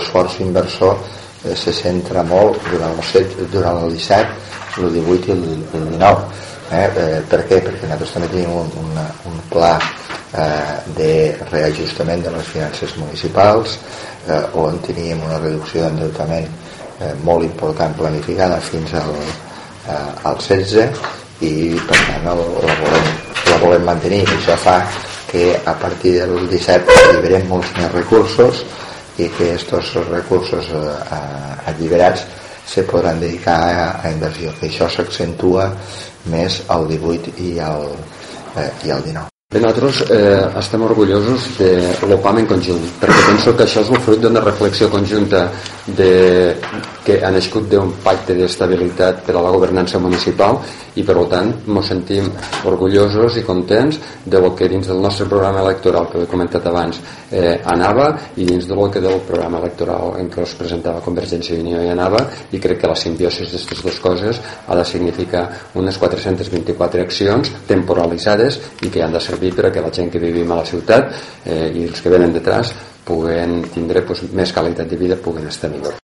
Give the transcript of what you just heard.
l'esforç inversor eh, se centra molt durant el, 7, durant el 17, el 18 i el, el 19. Eh? Eh, per què? Perquè nosaltres també tenim un, un, un pla eh, de reajustament de les finances municipals eh, on teníem una reducció d'endeutament eh, molt important planificada fins al, eh, al 16 i per tant el, la, volem, la volem mantenir això fa que a partir del 17 alliberem molts més recursos i que aquests recursos eh, alliberats se podran dedicar a, a inversió que això s'accentua més al 18 i al, eh, i al 19 Bé, nosaltres eh, estem orgullosos de l'OPAM en conjunt, perquè penso que això és el fruit d'una reflexió conjunta de, que ha nascut d'un pacte d'estabilitat per a la governança municipal i per tant ens sentim orgullosos i contents de lo que dins del nostre programa electoral que he comentat abans eh, anava i dins de lo que del programa electoral en què es presentava Convergència i Unió i anava i crec que la simbiosi d'aquestes dues coses ha de significar unes 424 accions temporalitzades i que han de servir per a que la gent que vivim a la ciutat eh, i els que venen detrás puguen tindre pues, més qualitat de vida, puguen estar millor.